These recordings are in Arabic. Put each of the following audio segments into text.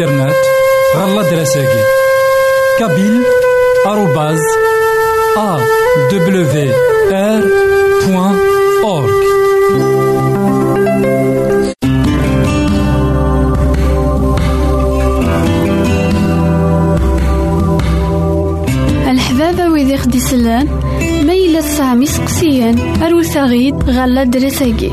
الانترنت غالا دراساكي. كابيل آروباز أ دبليو آر بوان أورك الحبابة ويدي خدي سلان ميلا سامي سقسيان أروساغيد غالا دراساكي.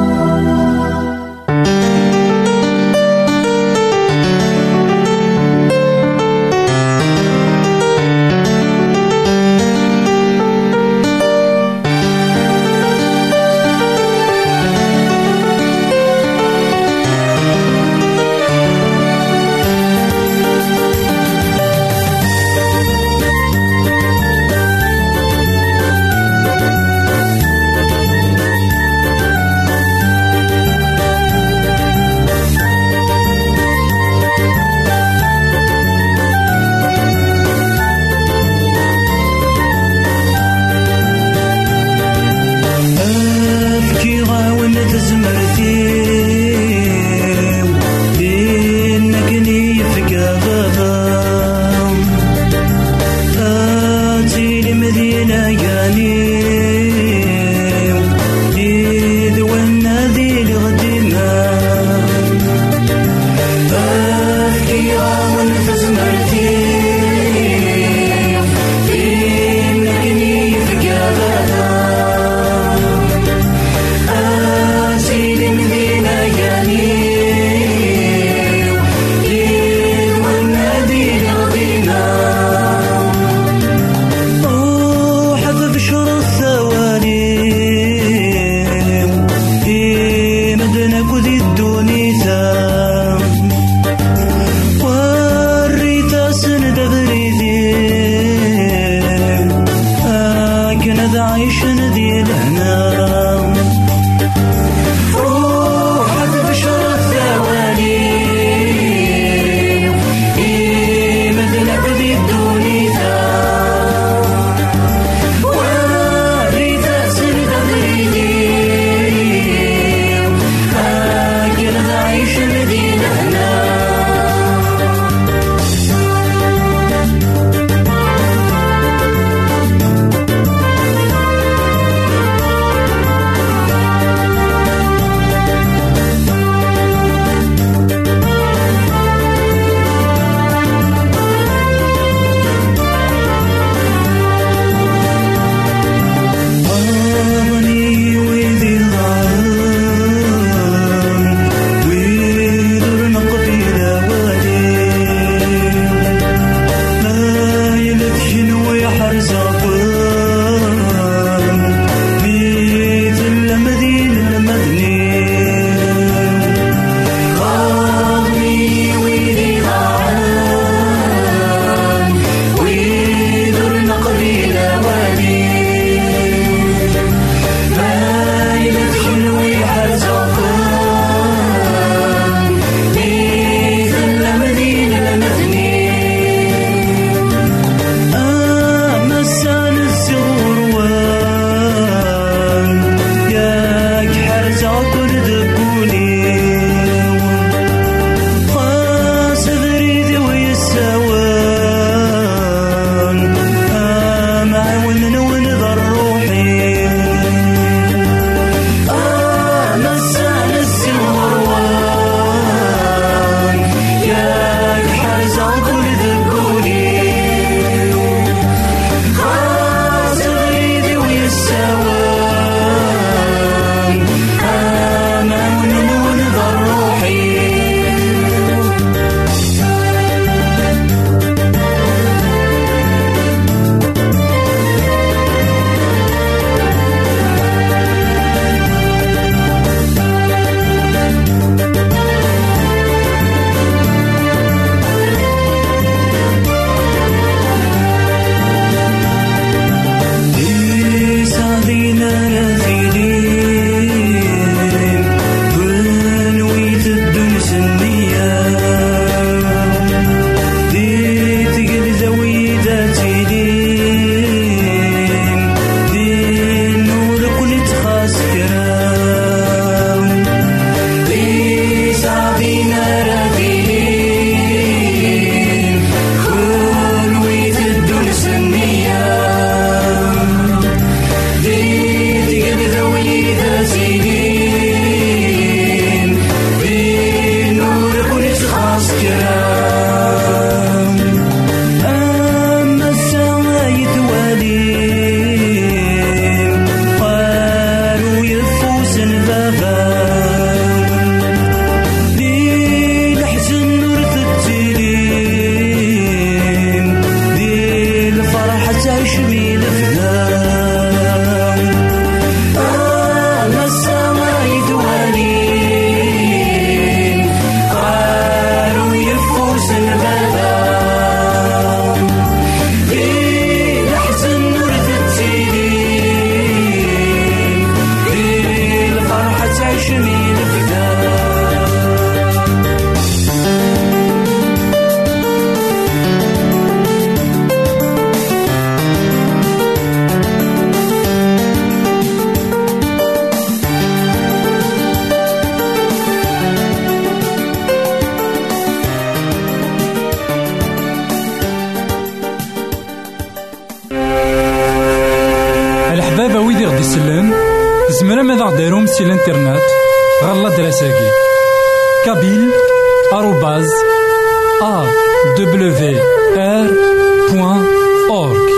أورك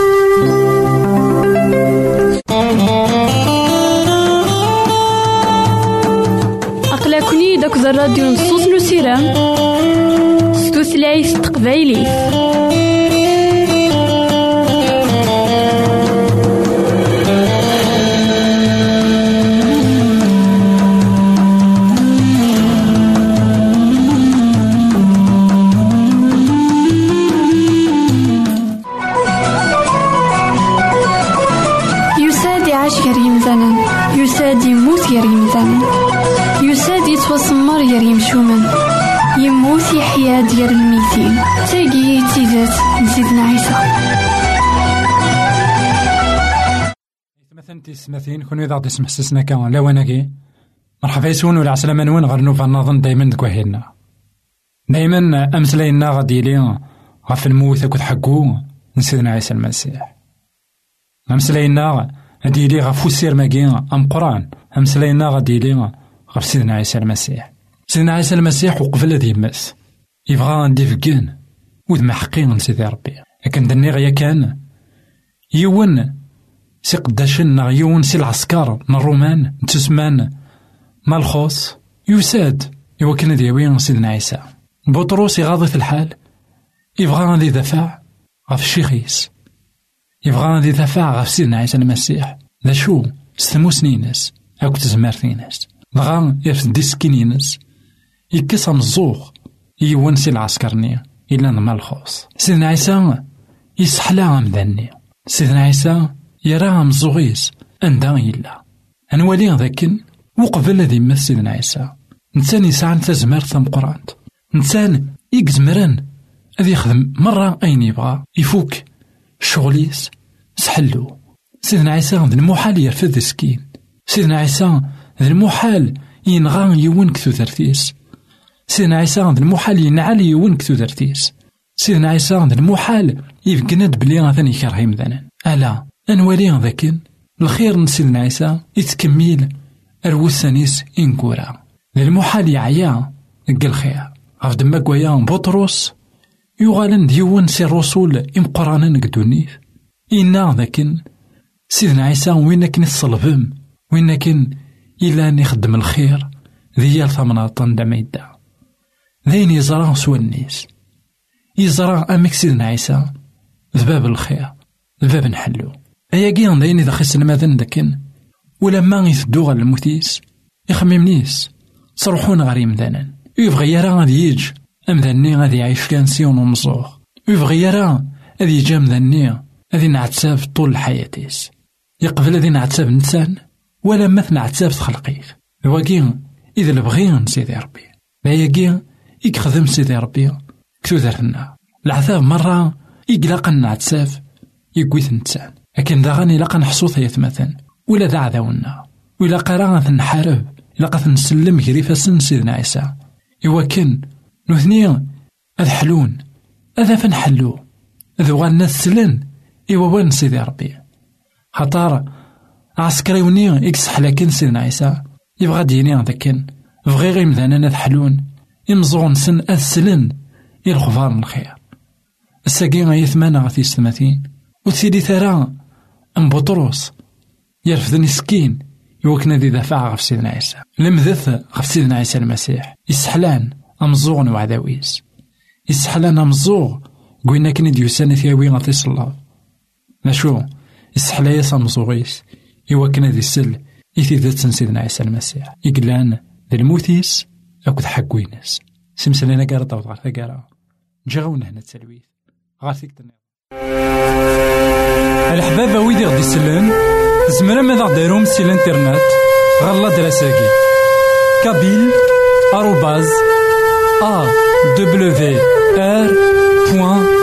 أقلكني داك الراديو نصوص نو سيرام ستوثلايف تقبايليه تسمثين كون إذا غدي سمحسسنا كان لا وناكي مرحبا يسون ولا عسلامة نون غير نوفا نظن دايما دك وحيدنا. دايما أمسلاينا غادي لي غف الموت أكد حقو نسيدنا عيسى المسيح. أمسلاينا غادي لي غف وسير ماكي أم قرآن. أمسلاينا غادي لي غف سيدنا عيسى المسيح. سيدنا عيسى المسيح وقبل ذي مس يبغى ندي فكين ود محقين سيدي ربي. لكن دني غيا كان يون سي قداشن نغ يون سي العسكر من الرومان تسمان مالخوس يساد إوا كان ديوي سيدنا عيسى بطرس يغاضي في الحال يبغى غادي يدافع غف الشيخيس يبغى غادي يدافع غف سيدنا عيسى المسيح ذا شو ستمو سنينس أكو تزمارتينس بغا يرفد ديسكينينس يكسا مزوغ يون سي العسكرني إلا مالخوس سيدنا عيسى يسحلا غمداني سيدنا عيسى يرى مزوغيس أندا يلا أنوالي ذاكن وقبل ذي يمثل سيدنا عيسى. نسان يسعى تزمر ثم قرانت نسان يكزمرن أذ يخدم مرة أين يبغى. يفوك شغليس سحلو. سيدنا عيسى ذي المحال يرفض سكين سيدنا عيسى ذي المحال ينغى يون كثو ثرثيس. سيدنا عيسى ذي المحال ينعل كثو ثرثيس. سيدنا عيسى ذي المحال يفقند بلي غاثني كرهيم ذنان. ألا. أنوالي ذاكن. الخير من سيدنا عيسى يتكمل أروسانيس إنكورا. للمحال يعيا نقل الخير غف دما كوايا بطرس يغالن ديون سي الرسول إمقرانا نقدونيف. إنا ذاكن. سيدنا عيسى وين كن الصلبم وين إلا نخدم الخير. ذي ثمناطن دما يدا ذين يزرع سوى النيس. يزرع أمك سيدنا عيسى ذباب الخير. ذباب نحلو. أياكي غنداين إذا خيس الماذن داكن ولما يثدو غا الموتيس يخممنيس صرحون غير يمدانا يبغي يرى غادي يج أمذني غادي يعيش كان سيون ومزوغ يبغي يرى غادي يجي أمذني غادي نعتساف طول حياتيس يقبل غادي نعتساف نسان ولا مثل نعتساف تخلقيه واكي إذا البغي سيدي ربي. أياكي يخدم سيدي ربي. كتو دارنا العذاب مرة يقلق نعتساف يقويث نتسان. لكن ذا غاني لاقا نحصو مثلا ولا ذا عذاونا ولا قرأ نحارب إلا نسلم كريفاسن سيدنا عيسى. إوا كان نوثني أذ حلون أذا فنحلو أذ غانا سلن إوا وين سيدي ربي. خطار عسكري وني إكسح لكن سيدنا عيسى. يبغى ديني ذاكن بغي غير مذانا أذ حلون إمزغون سن أذ سلن إلخفار من الخير الساقين غيثمانا غثي ستماثين وتسيدي ثرا أم بطرس يرفضني سكين يوكنا ذي دفع غف سيدنا عيسى. لمذث غف سيدنا عيسى المسيح. يسحلان أمزوغ وعداويس يسحلان أمزوغ قوينا كني ديوسان ثياوي غطي صلاف نشو؟ يسحلا يسا مزوغيس يوكنا ذي سل إثي ذات سيدنا عيسى المسيح. يقلان ذي الموتيس أكد حقوينس سمسلنا قارة طوط غار ثقارة. جاونا هنا تسلويث. غار ثيك الحبابة ويدي غدي يسلم زمرا ماذا غديرهم سي الإنترنت غالا دراساكي كابيل آروباز أ دبليو آر بوان.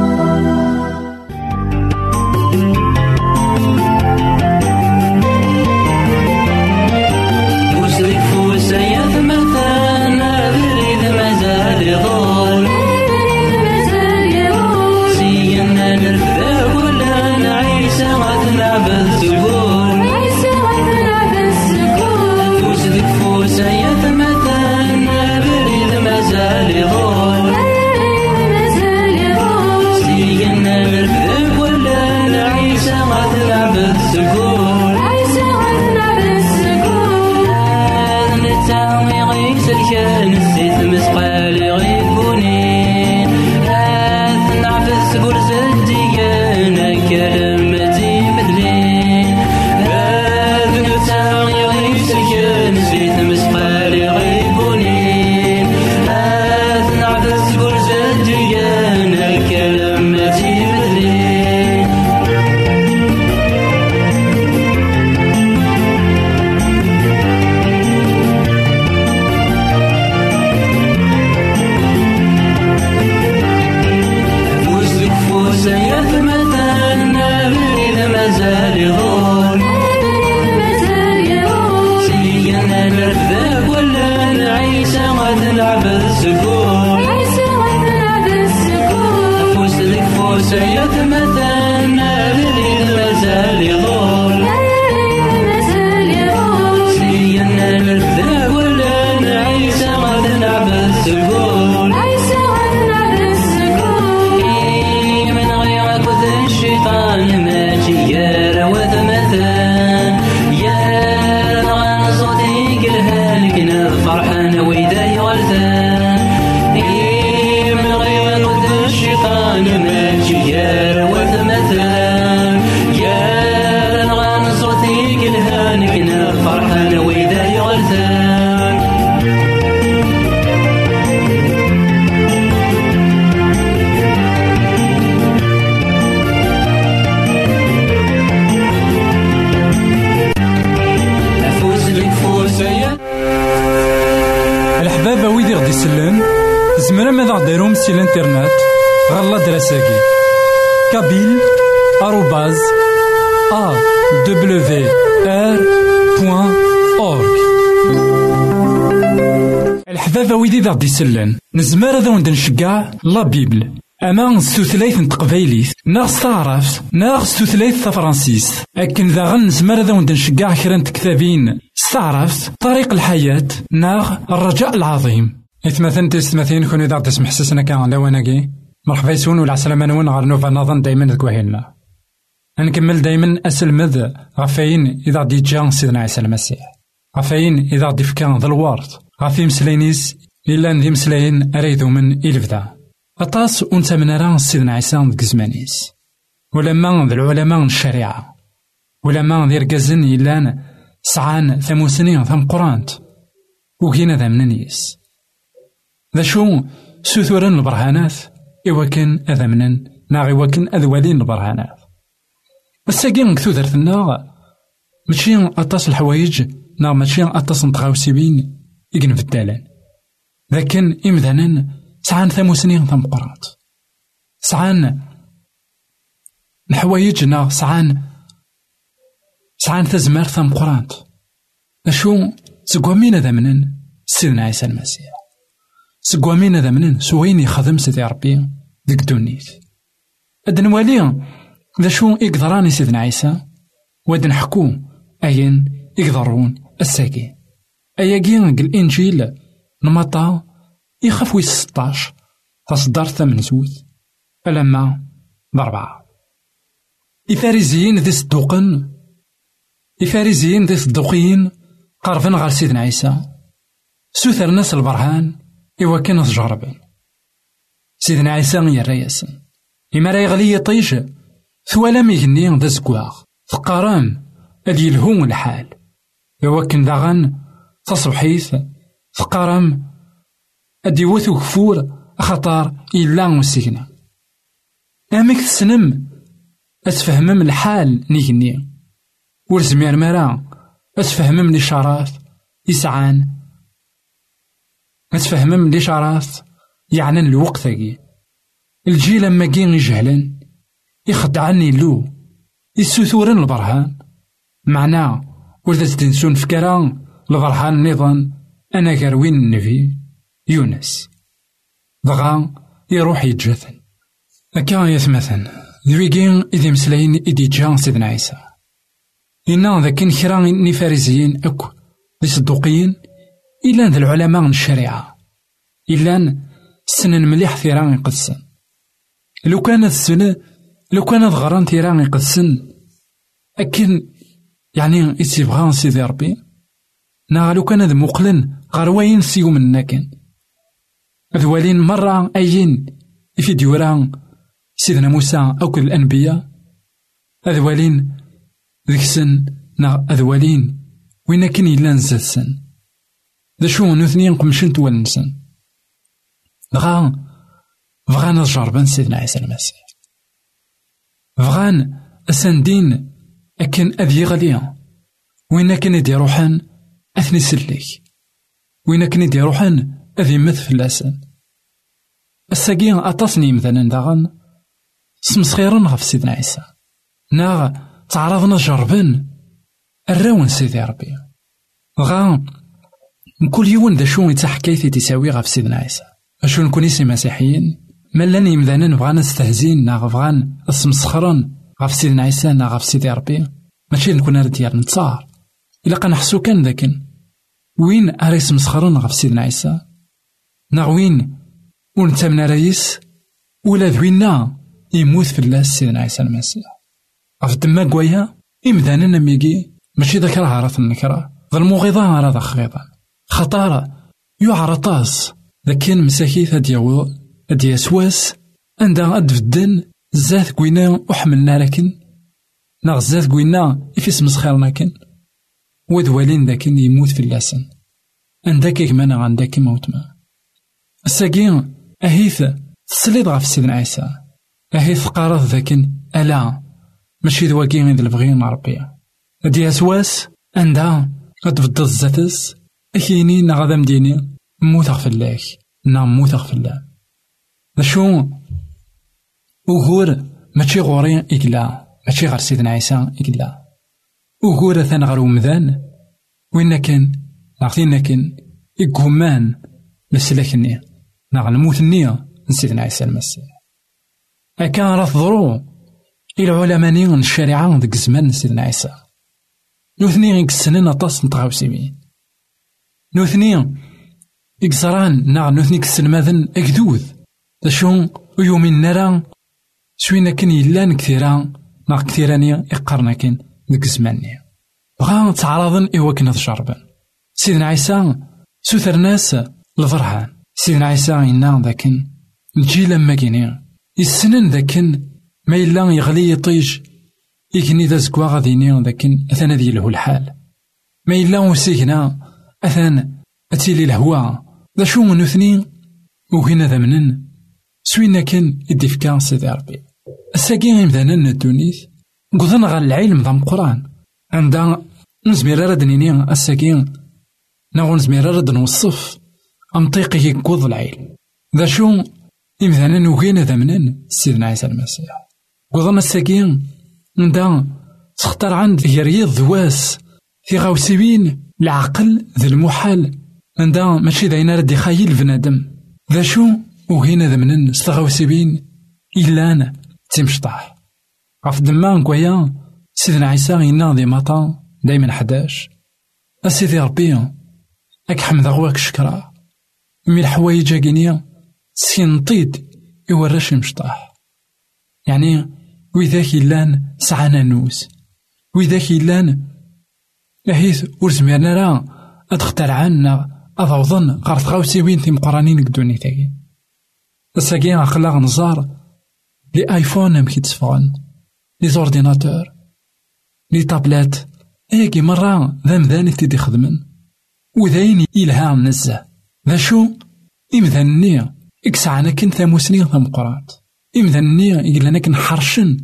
that is سي الانترنت غالا دراساكي كابيل آروباز أ دبليو آر بوان أورك الحبابة ويدي ذا دي سلان نزمار هذا وند نشقع لا بيبل. أما ستوثلايث neɣ s tutlayt tafransist akken daɣen nezmer ad awen nceggaɛ kra n tektabin s taɛraft طريق الحياة neɣ الرجاء العظيم. إثمثن تستمثين كون إذا تسمح سسنا كان لواناكي مرحبا يسون ولا عسلامة نون غار نوفا نظن دايما ذكوهيلنا نكمل دايما أسلمذ غفاين إذا دي جان سيدنا عيسى المسيح. غفاين إذا دي فكان ذا الوارد غفي مسلينيس إلا ندي مسلاين أريدو من إلفدا. أطاس أنت من راه سيدنا عيسى ديك زمانيس ولما ذا العلماء الشريعة. ولما ذي ركازن إلا سعان ثمو سنين ثم قرانت. وكينا ذا منيس ذا شو سوثورن البرهانات إواكن أذمنن ناغ إواكن أذوالين البرهانات الساقين نكتو ماشي أطاس الحوايج نا ماشي أطاس نتغاوسيبين إقن في الدالان لكن إمذانا سعان ثمو سنين ثم قرات سعان الحوايج نا سعان سعان ثم قرات أشو سقوامين ذا منن سيدنا عيسى المسيح سقوامين هذا منين؟ سوين يخدم سيدي ربي ديك دونيت اد نوالي ذا شو يقدراني سيدنا عيسى؟ واد نحكو أين يقدرون الساكي اياكي الانجيل نمطا يخاف ويس 16 تصدر ثمن زوث فلما بأربعة الفاريزيين ذي صدوقن الفاريزيين ذي صدوقين قربن غير سيدنا عيسى. سوثر ناس البرهان كان تجربن سيدنا عيسى يرى ياسن إما راه يغلي يطيش ثوالا ميغني ذا زكواغ فقارام أد يلهو الحال. إوا كان داغن تصبحيث فقارام أد يوث كفور خطر إلا مسيكنا أمك تسنم أتفهمم الحال نيجني ور زمير مرا أتفهمم الإشارات يسعان أتفهمم الإشارات يعني الوقت ذاكي الجيل أما كين يجهلن يخدعني لو يسوثورن البرهان. معناه ورد تنسون فكرا البرهان نظام أنا كروين النبي يونس. دغا يروح يتجاثن أكا يثمثن. ذويكين إذي مسلاين إذي جا سيدنا عيسى. إنا ذاك كرا نفارزيين أكو. ذي صدوقيين إلا ذا العلماء من الشريعة. إلا سنن مليح ثيران يقدسن لو كان السنة لو كان غران ثيران يقدسن أكن يعني يتبغى سيدي ربي. نا لو كان ذا مقلن غرواين سيو منا كان ذوالين مرة أيين في ديوران سيدنا موسى أو كل الأنبياء. أذوالين ذيك سن نا أذوالين وين كان إلا ذا شو نوثني نقمشن توالنسن بغا بغا نجربن سيدنا عيسى المسيح بغان أسندين أكن أذي غليا وين كان يدي روحان أثني سليك. وين كان يدي روحان أذي مث فلاسن الساقي أطاسني مثلا داغن سمسخيرن غف سيدنا عيسى. ناغ تعرضنا جربن الراون سيدي ربي. غا كل يوم ذا شو يتحكيتي تساوي غف سيدنا عيسى. أشو نكون اسم مسيحيين؟ ملان يمذانا بغانا نستهزين نا بغان اسمسخرن غف سيدنا عيسى نا غف سيدي ربي. ماشي نكون رديال نتصار. إلا قنحسو كان ذاكن. وين أريس مسخرن غف سيدنا عيسى؟ نا وين؟ ونتامن رايس ولا ذوينا يموت في الله سيدنا عيسى المسيح. غف دما كوايا إمذانا ميكي ماشي ذاك راه عرف النكرة. ذا المغيضة راه ذا خغيضة خطارة. يعرطاس لكن مساكيت هاد يغو هاد يسواس عندها أدفدن زات كوينا وحملنا لكن ناغ زات كوينا إفيس مسخيرنا كن ودوالين ذاكن يموت في اللسن عندك كمان عندك موت ما. الساقين أهيث تسليط غف سيدنا عيسى. أهيث قارض ذاكن ألا. ماشي ذواكي غير البغيين ربي هادي أسواس عندها غتبدل الزاتس أكيني نا غادا مديني موثق فلاك نا موثق فلا شو وغور ماشي غوري إكلا ماشي غير سيدنا عيسى إكلا. وغور ثان غير ومذان وين كان عرفتينا كان إكومان مسلكني نا غنموت النية سيدنا عيسى المسيح. هكا راه تضرو العلماء نين الشريعة ديك الزمان سيدنا عيسى. نوثني غيك السنين أطاس نتغاوسيمين نوثني إكزران نا نوثني كسلماذن أكدوذ شو يومين نرى سوينا كان يلان كثيرا نا كثيراني إقرنا كان ديك بغا تعرضن إوا كنا تجربن سيدنا عيسى سوثر ناس الفرحان سيدنا عيسى إنا ذاكن نجي لما كيني السنن ذاكن ما إلا يغلي يطيج يكني ذا زكوا غاديني ذاكن أثنا ذي له الحال. ما إلا وسيكنا أثان أتيلي الهوا ذا شو من اثنين وهنا ذا منن سوينا كان يدفكا سيدي ربي. الساقي غيمذانا الدونيث قضن غا العلم ذا مقران عندها نزمير راد نيني الساقي نغو نزمير راد نوصف. أمطيقي يقوض العلم. ذا شو إمذانا نوغينا منن سيدنا عيسى المسيح. قضن الساقي عندها تختار عند يريض ذواس في غاوسيبين. العقل ذا المحال. عندها ماشي داينا رد يخايل بنادم. ذا شو؟ وهنا ذا منن ستغاوسيبين إلا أنا. تمشطاح غف دما نكويا. سيدنا عيسى ينا دي ماطا. دايما حداش. أسيدي ربي. أك حمد غواك شكرا. مي الحوايج أكينيا سينطيد يوراش مشطاح يعني وإذاك إلان سعانا نوس وإذاك إلان أهيث ور زمرنا راه أدختار عنا أضوضن غار تغاوسيوين تيمقرانين كدوني تاكي. الساقي أخلاق نزار لي آيفون أم كيتسفغن لي زورديناتور لي تابلات أيكي مرة ذا مذان تيدي خدمن. وذاين إلها نزه. ذا شو إمذانني إكسعنا كن ثاموسني ثمقرات إمذانني إلا كن حرشن.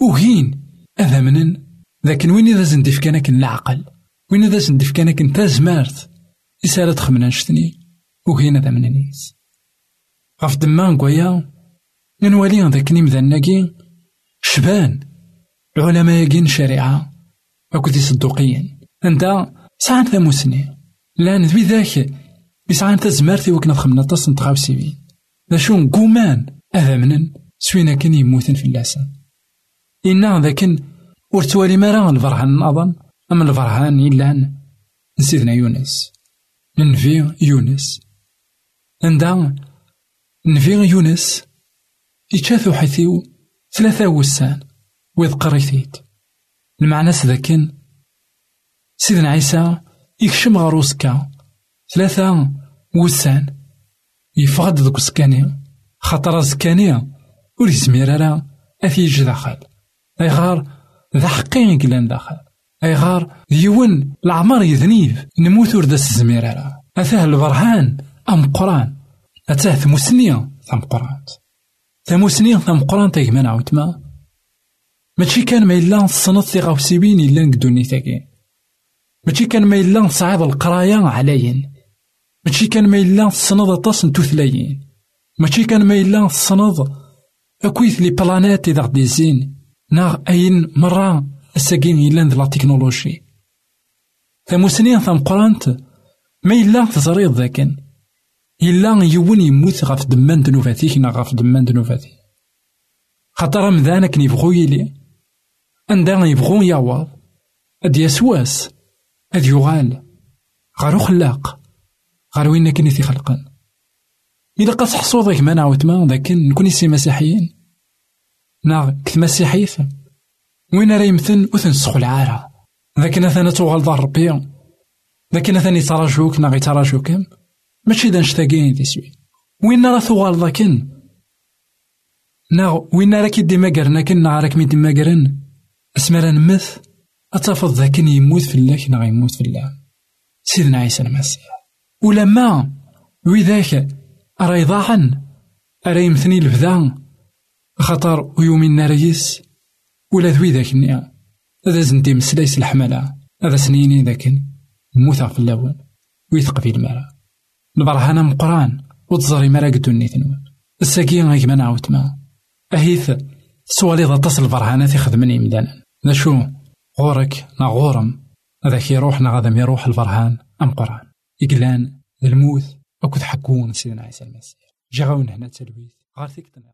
وهين هذا منن؟ لكن وين إذا زندف كانك العقل؟ وين إذا زندف كانك انت زمارت إسالة تخمن شتني وهين هذا مننيس غف دمان قويا ننوالي ذاك نمذناكي شبان. العلماء يقين شريعة. أكو صدوقيين. أنت ساعة ثموسني لأن ذوي ذاك. يسعى تزمارتي وكنا خمنا تصن نتغاوسي بيه ذا شون قومان هذا منن؟ سوينا كان يموتن في اللاسن. إنا ذاكن ورتوالي مرا الفرحان أظن. أما الفرحان إلا نسيدنا يونس. ننفي يونس. عندها نفي يونس. يتشاثو حيثيو ثلاثة وسان ويذ قريثيت. المعنى ذاكن سيدنا عيسى يكشم غروسكا ثلاثة وسان. يفقد ذوك سكانيا. خاطر سكانيا. ور يزمير راه أثيج داخل أيغار ذا حقين كلان داخل. أيغار ديون العمر يذنيف نموت ورد الزمير راه أثاه البرهان أم قران؟ أتاه ثموسنية ثم قران. ثموسنية ثم قران تيجمع عوتما ماشي كان ما إلا الصنط في غوسيبين إلا نقدوني ثاكي ماشي كان ما إلا صعيد القراية عليين ماشي كان ما إلا تصنض أطاس توثلايين ماشي كان ما إلا تصنض أكويث لي بلانات إذا غدي زين ناغ أين مرة الساقين إلا لا تكنولوجي. ثموسنين ثم قرانت ما إلا تزريض ذاكن. إلا يون يموت غف دمان دنوفاتيك نا غف دمان دنوفاتي. خاطر مذانك نيبغو يلي عندها يبغو يعوض أد يسواس أد يغال. غارو خلاق غار وين كني في خلقن. إلا قاس حصوضك ما نعاود ما لكن نكون سي مسيحيين. نا كث مسيحيث وين راه يمثل؟ وثنسخو العارة. ذاك ثنا توغال دار ربي ذاك ثاني تراجوك نا غي تراجوك ماشي دا نشتاقين دي سوي وين راه ثوغال ذاكن نا وين راه كي ديما قرنا كنا راك مي ديما قرن. اسمرا نمث أتفض ذاكن يموت في الله نا يموت في الله. سيدنا عيسى المسيح. ولما وذاك راه يضاعن راه يمثني البدا خطر ويومين ناريس ولا ذوي ذاك النيا هذا زندي مسلايس الحملة هذا سنيني ذاك موثا في اللون ويثق في المرا البرهانة مقران وتزري مرا قدو نيتنو الساقية غيك نعاود ما. أهيث. سوالي ذا تصل البرهانات يخدمني مدانا نشو. غورك نا غورم. هذاك يروح نا يروح البرهان أم قرآن. إقلان الموت أكو تحكون سيدنا عيسى المسيح. جا غاون هنا تلويث. غار ثيكتنا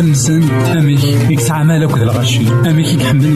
نسن أميك. يكسع مالك ذا الغشي أميك يحملني